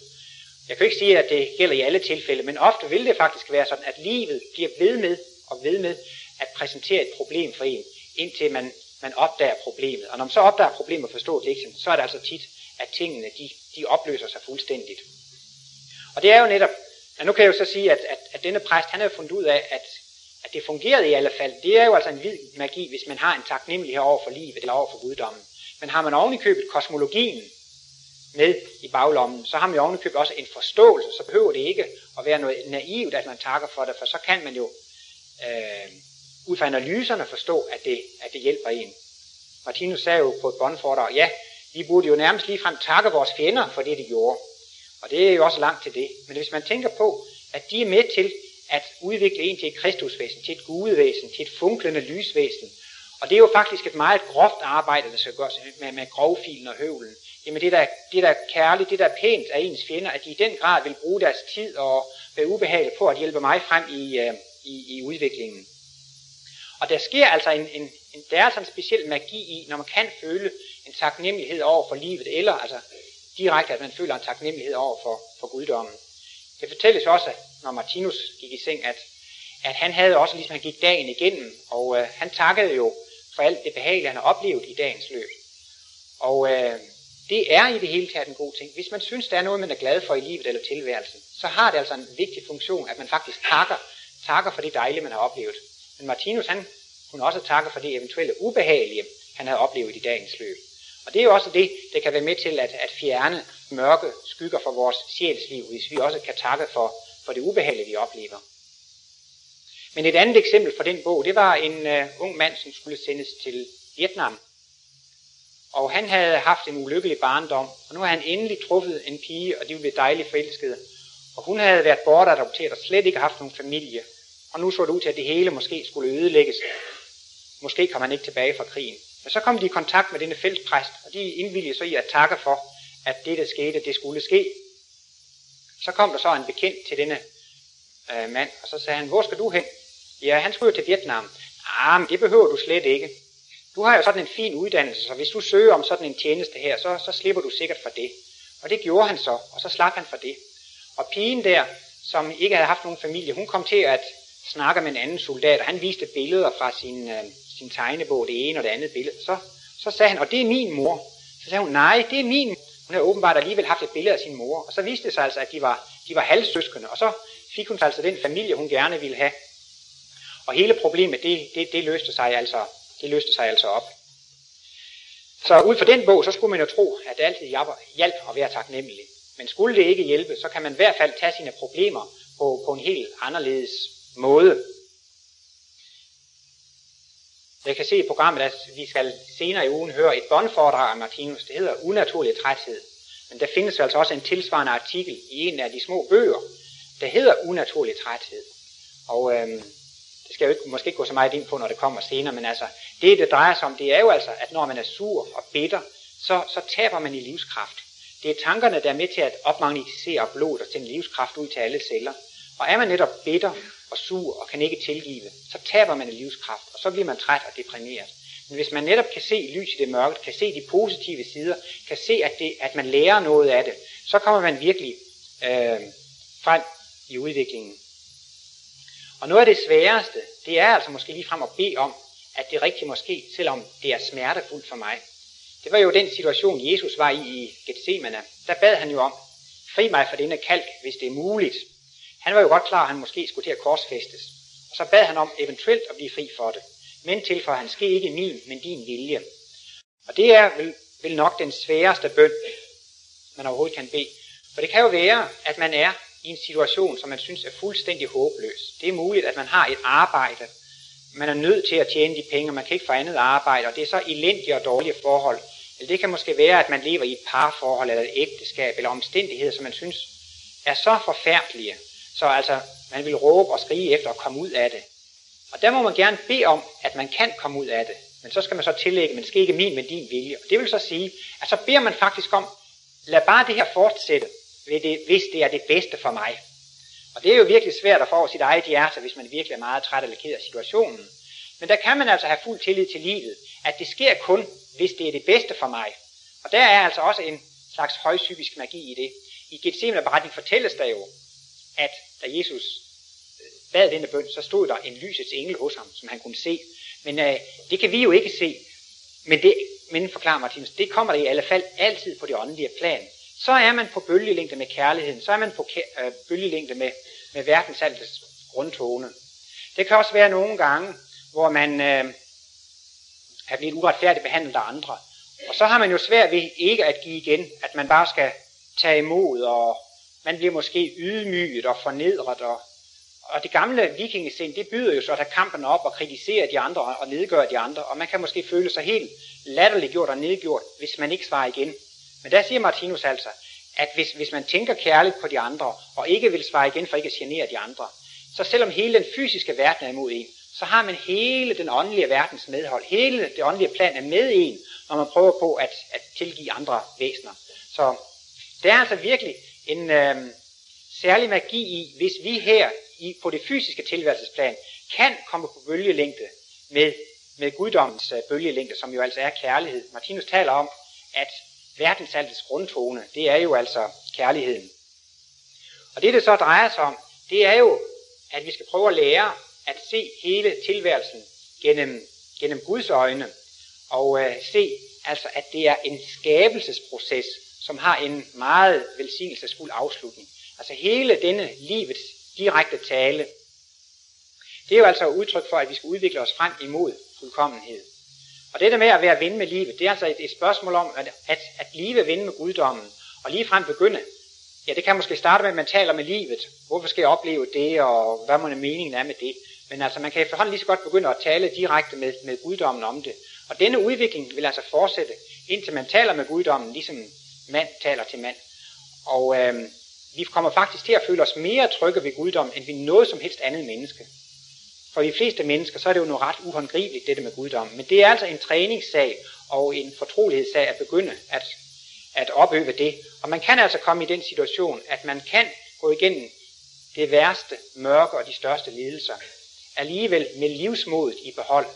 Jeg kan ikke sige, at det gælder i alle tilfælde, men ofte vil det faktisk være sådan, at livet bliver ved med og ved med at præsentere et problem for en, indtil man man opdager problemet. Og når man så opdager problemet og forstår lektien, så er det altså tit, at tingene de, de opløser sig fuldstændigt. Og det er jo netop, og nu kan jeg jo så sige, at, at, at denne præst, han har fundet ud af, at, at det fungerede i alle fald. Det er jo altså en vid magi, hvis man har en taknemmelighed over for livet eller over for guddommen. Men har man ovenikøbet kosmologien med i baglommen, så har man jo ovenikøbet også en forståelse, så behøver det ikke at være noget naivt, at man takker for det, for så kan man jo øh, ud fra analyserne forstå, at det, at det hjælper en. Martinus sagde jo på et båndforedrag, ja, vi burde jo nærmest ligefrem takke vores fjender for det, de gjorde. Og det er jo også langt til det. Men hvis man tænker på, at de er med til at udvikle en til et kristusvæsen, til et gudevæsen, til et funklende lysvæsen, og det er jo faktisk et meget groft arbejde, der skal gøres med, med grovfilen og høvlen. Jamen det der, det der er kærligt, det der er pænt af ens fjender, at de i den grad vil bruge deres tid og være ubehagelige på at hjælpe mig frem i, øh, i, i udviklingen. Og der sker altså en, en, en, der er sådan en speciel magi i, når man kan føle en taknemmelighed over for livet, eller altså direkte, at man føler en taknemmelighed over for, for guddommen. Det fortælles også, når Martinus gik i seng, at, at han havde også, ligesom han gik dagen igennem, og øh, han takkede jo for alt det behagelige, han har oplevet i dagens løb. Og øh, det er i det hele taget en god ting. Hvis man synes, der er noget, man er glad for i livet eller tilværelsen, så har det altså en vigtig funktion, at man faktisk takker, takker for det dejlige, man har oplevet. Men Martinus, han kunne også takke for det eventuelle ubehagelige, han havde oplevet i dagens løb. Og det er jo også det, der kan være med til at, at fjerne mørke skygger for vores sjælsliv, hvis vi også kan takke for, for det ubehagelige, vi oplever. Men et andet eksempel fra den bog, det var en uh, ung mand, som skulle sendes til Vietnam. Og han havde haft en ulykkelig barndom, og nu havde han endelig truffet en pige, og de blev dejligt forelskede. Og hun havde været bortadopteret og slet ikke haft nogen familie. Og nu så det ud til, at det hele måske skulle ødelægges. Måske kom han ikke tilbage fra krigen. Men så kom de i kontakt med denne feltpræst, og de indvilligede så i at takke for, at det, der skete, det skulle ske. Så kom der så en bekendt til denne øh, mand, og så sagde han, hvor skal du hen? Ja, han skulle jo til Vietnam. Ah, men det behøver du slet ikke. Du har jo sådan en fin uddannelse, så hvis du søger om sådan en tjeneste her, så, så slipper du sikkert for det. Og det gjorde han så, og så slap han for det. Og pigen der, som ikke havde haft nogen familie, hun kom til at snakker med en anden soldat, og han viste billeder fra sin, øh, sin tegnebog, det ene og det andet billede. Så, så sagde han, og det er min mor. Så sagde hun, nej, det er min Hun havde åbenbart alligevel haft et billede af sin mor. Og så viste det sig altså, at de var, de var halvsøskende. Og så fik hun altså den familie, hun gerne ville have. Og hele problemet, det, det, det, løste, sig altså, det løste sig altså op. Så ud fra den bog, så skulle man jo tro, at det altid hjalp at være taknemmelig. Men skulle det ikke hjælpe, så kan man i hvert fald tage sine problemer på, på en helt anderledes måde. Jeg kan se i programmet, at vi skal senere i ugen høre et båndforedrag af Martinus. Det hedder Unaturlig træthed. Men der findes altså også en tilsvarende artikel i en af de små bøger, der hedder Unaturlig træthed. Og øhm, det skal jeg jo ikke, måske ikke gå så meget ind på, når det kommer senere, men altså, det det drejer sig om, det er jo altså, at når man er sur og bitter, så, så taber man i livskraft. Det er tankerne, der er med til at opmagnetisere blodet og sende livskraft ud til alle celler. Og er man netop bitter og sur og kan ikke tilgive, så taber man livskraft, og så bliver man træt og deprimeret. Men hvis man netop kan se lys i det mørke, kan se de positive sider, kan se, at, det, at man lærer noget af det, så kommer man virkelig øh, frem i udviklingen. Og noget af det sværeste, det er altså måske lige frem at bede om, at det rigtigt måske, selvom det er smertefuldt for mig. Det var jo den situation, Jesus var i i Gethsemane. Der bad han jo om, fri mig fra denne kalk, hvis det er muligt. Han var jo godt klar, at han måske skulle til at korsfæstes. Og så bad han om eventuelt at blive fri for det. Men til for han ske ikke min, men din vilje. Og det er vel, vel nok den sværeste bøn, man overhovedet kan bede. For det kan jo være, at man er i en situation, som man synes er fuldstændig håbløs. Det er muligt, at man har et arbejde, man er nødt til at tjene de penge, og man kan ikke få andet arbejde, og det er så elendige og dårlige forhold. Eller det kan måske være, at man lever i et parforhold, eller et ægteskab, eller omstændigheder, som man synes er så forfærdelige, så altså man vil råbe og skrige efter at komme ud af det. Og der må man gerne bede om, at man kan komme ud af det. Men så skal man så tillægge, men det skal ikke min, men din vilje. Og det vil så sige, at så beder man faktisk om, lad bare det her fortsætte, hvis det er det bedste for mig. Og det er jo virkelig svært at få over sit eget hjerte, hvis man virkelig er meget træt eller ked af situationen. Men der kan man altså have fuld tillid til livet, at det sker kun, hvis det er det bedste for mig. Og der er altså også en slags højpsykisk magi i det. I Gethsemane beretning fortælles der jo, at da Jesus øh, bad denne bøn, så stod der en lysets engel hos ham, som han kunne se. Men øh, det kan vi jo ikke se. Men det, men forklarer Martinus, det kommer der i alle fald altid på det åndelige plan. Så er man på bølgelængde med kærligheden, så er man på øh, bølgelængde med, med verdensaltets grundtone. Det kan også være nogle gange, hvor man øh, er blevet uretfærdigt behandlet af andre. Og så har man jo svært ved ikke at give igen, at man bare skal tage imod, og man bliver måske ydmyget og fornedret. Og, og det gamle vikingesind, det byder jo så at tage kampen op og kritisere de andre og nedgøre de andre, og man kan måske føle sig helt latterliggjort og nedgjort, hvis man ikke svarer igen. Men der siger Martinus altså, at hvis, hvis man tænker kærligt på de andre, og ikke vil svare igen for ikke at genere de andre, så selvom hele den fysiske verden er imod en, så har man hele den åndelige verdens medhold. Hele det åndelige plan er med en, når man prøver på at, at tilgive andre væsener. Så det er altså virkelig en øh, særlig magi i, hvis vi her i, på det fysiske tilværelsesplan kan komme på bølgelængde med, med guddommens øh, bølgelængde, som jo altså er kærlighed. Martinus taler om, at verdensaltets grundtone, det er jo altså kærligheden. Og det, det så drejer sig om, det er jo, at vi skal prøve at lære at se hele tilværelsen gennem, gennem Guds øjne, og øh, se altså, at det er en skabelsesproces, som har en meget velsignelsesfuld afslutning. Altså hele denne livets direkte tale, det er jo altså udtryk for, at vi skal udvikle os frem imod fuldkommenhed. Og det der med at være ven med livet, det er altså et, et spørgsmål om at, at, at live ven med guddommen, og lige frem begynde. Ja, det kan måske starte med, at man taler med livet. Hvorfor skal jeg opleve det, og hvad må meningen er med det? Men altså, man kan efterhånden lige så godt begynde at tale direkte med, med guddommen om det. Og denne udvikling vil altså fortsætte, indtil man taler med guddommen, ligesom mand taler til mand. Og øh, vi kommer faktisk til at føle os mere trygge ved guddom, end vi noget som helst andet menneske. For de fleste mennesker, så er det jo noget ret uhåndgribeligt, dette med guddom. Men det er altså en træningssag og en fortrolighedssag at begynde at, at opøve det. Og man kan altså komme i den situation, at man kan gå igennem det værste mørke og de største lidelser, alligevel med livsmodet i behold.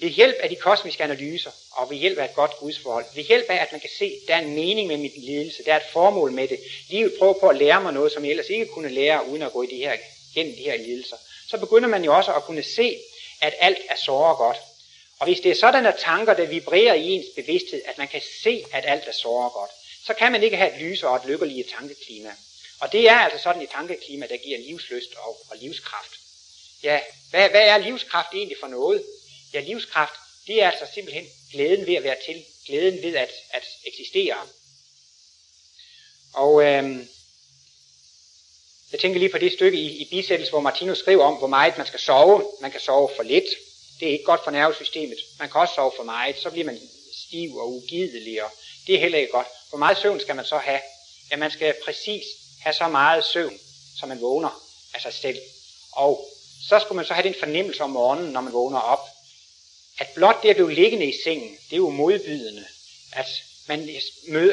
Ved hjælp af de kosmiske analyser, og ved hjælp af et godt gudsforhold, ved hjælp af, at man kan se, at der er en mening med min lidelse, der er et formål med det. Livet prøver på at lære mig noget, som jeg ellers ikke kunne lære, uden at gå i de her, gennem de her lidelser så begynder man jo også at kunne se, at alt er såre godt. Og hvis det er sådan, at tanker, der vibrerer i ens bevidsthed, at man kan se, at alt er såre godt, så kan man ikke have et lyse og et lykkeligt tankeklima. Og det er altså sådan et tankeklima, der giver livsløst og, og livskraft. Ja, hvad, hvad er livskraft egentlig for noget? Ja, livskraft, det er altså simpelthen glæden ved at være til, glæden ved at, at eksistere. Og øhm, jeg tænker lige på det stykke i, i bisættelse, hvor Martinus skriver om, hvor meget man skal sove. Man kan sove for lidt. Det er ikke godt for nervesystemet. Man kan også sove for meget. Så bliver man stiv og ugidelig, og det er heller ikke godt. Hvor meget søvn skal man så have? Ja, man skal præcis have så meget søvn, som man vågner af sig selv. Og så skulle man så have den fornemmelse om morgenen, når man vågner op, at blot det at blive liggende i sengen, det er jo modbydende. At man,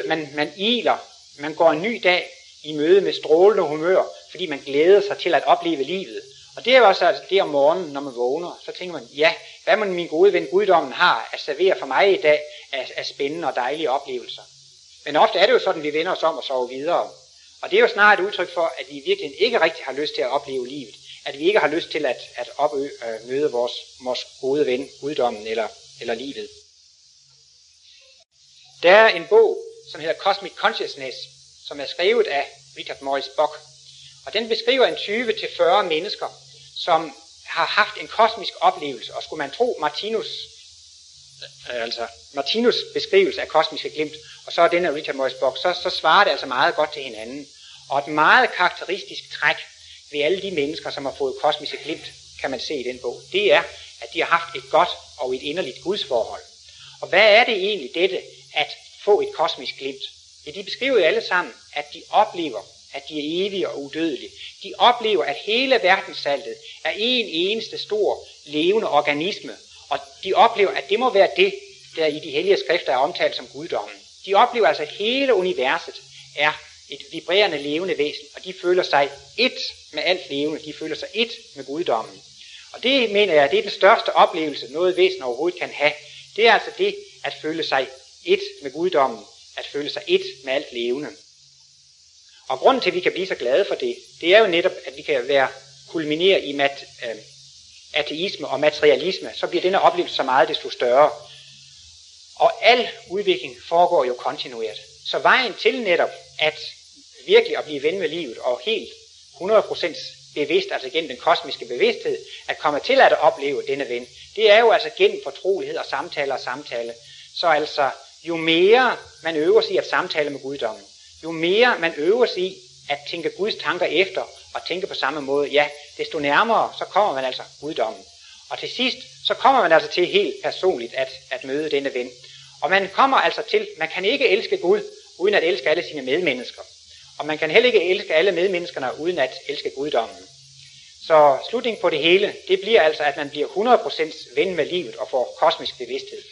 man, man iler, man går en ny dag i møde med strålende humør, fordi man glæder sig til at opleve livet. Og det er jo også altså det om morgenen, når man vågner, så tænker man, ja, hvad må min gode ven guddommen har at servere for mig i dag af, af spændende og dejlige oplevelser. Men ofte er det jo sådan, at vi vender os om og sover videre. Og det er jo snarere et udtryk for, at vi virkelig ikke rigtig har lyst til at opleve livet at vi ikke har lyst til at, at opø, øh, møde vores, vores gode ven, guddommen eller, eller livet. Der er en bog, som hedder Cosmic Consciousness, som er skrevet af Richard Morris Bock. Og den beskriver en 20-40 mennesker, som har haft en kosmisk oplevelse, og skulle man tro Martinus, øh, altså Martinus beskrivelse af kosmiske glimt, og så er den af Richard Morris Bock, så, så svarer det altså meget godt til hinanden. Og et meget karakteristisk træk ved alle de mennesker, som har fået kosmiske glimt, kan man se i den bog, det er, at de har haft et godt og et inderligt gudsforhold. Og hvad er det egentlig dette at få et kosmisk glimt? Ja, de beskriver jo alle sammen, at de oplever, at de er evige og udødelige. De oplever, at hele verdenssaltet er en eneste stor levende organisme, og de oplever, at det må være det, der i de hellige skrifter er omtalt som guddommen. De oplever altså, at hele universet er et vibrerende levende væsen, og de føler sig et med alt levende, de føler sig et med guddommen. Og det mener jeg, det er den største oplevelse, noget væsen overhovedet kan have. Det er altså det at føle sig et med guddommen, at føle sig et med alt levende. Og grunden til, at vi kan blive så glade for det, det er jo netop, at vi kan være kulminere i mat, øh, ateisme og materialisme, så bliver denne oplevelse så meget desto større. Og al udvikling foregår jo kontinuert. Så vejen til netop at virkelig at blive ven med livet og helt 100% bevidst, altså gennem den kosmiske bevidsthed, at komme til at opleve denne ven, det er jo altså gennem fortrolighed og samtale og samtale. Så altså, jo mere man øver sig i at samtale med guddommen, jo mere man øver sig i at tænke Guds tanker efter og tænke på samme måde, ja, desto nærmere, så kommer man altså guddommen. Og til sidst, så kommer man altså til helt personligt at, at møde denne ven. Og man kommer altså til, man kan ikke elske Gud, uden at elske alle sine medmennesker. Og man kan heller ikke elske alle medmenneskerne, uden at elske guddommen. Så slutningen på det hele, det bliver altså, at man bliver 100% ven med livet og får kosmisk bevidsthed.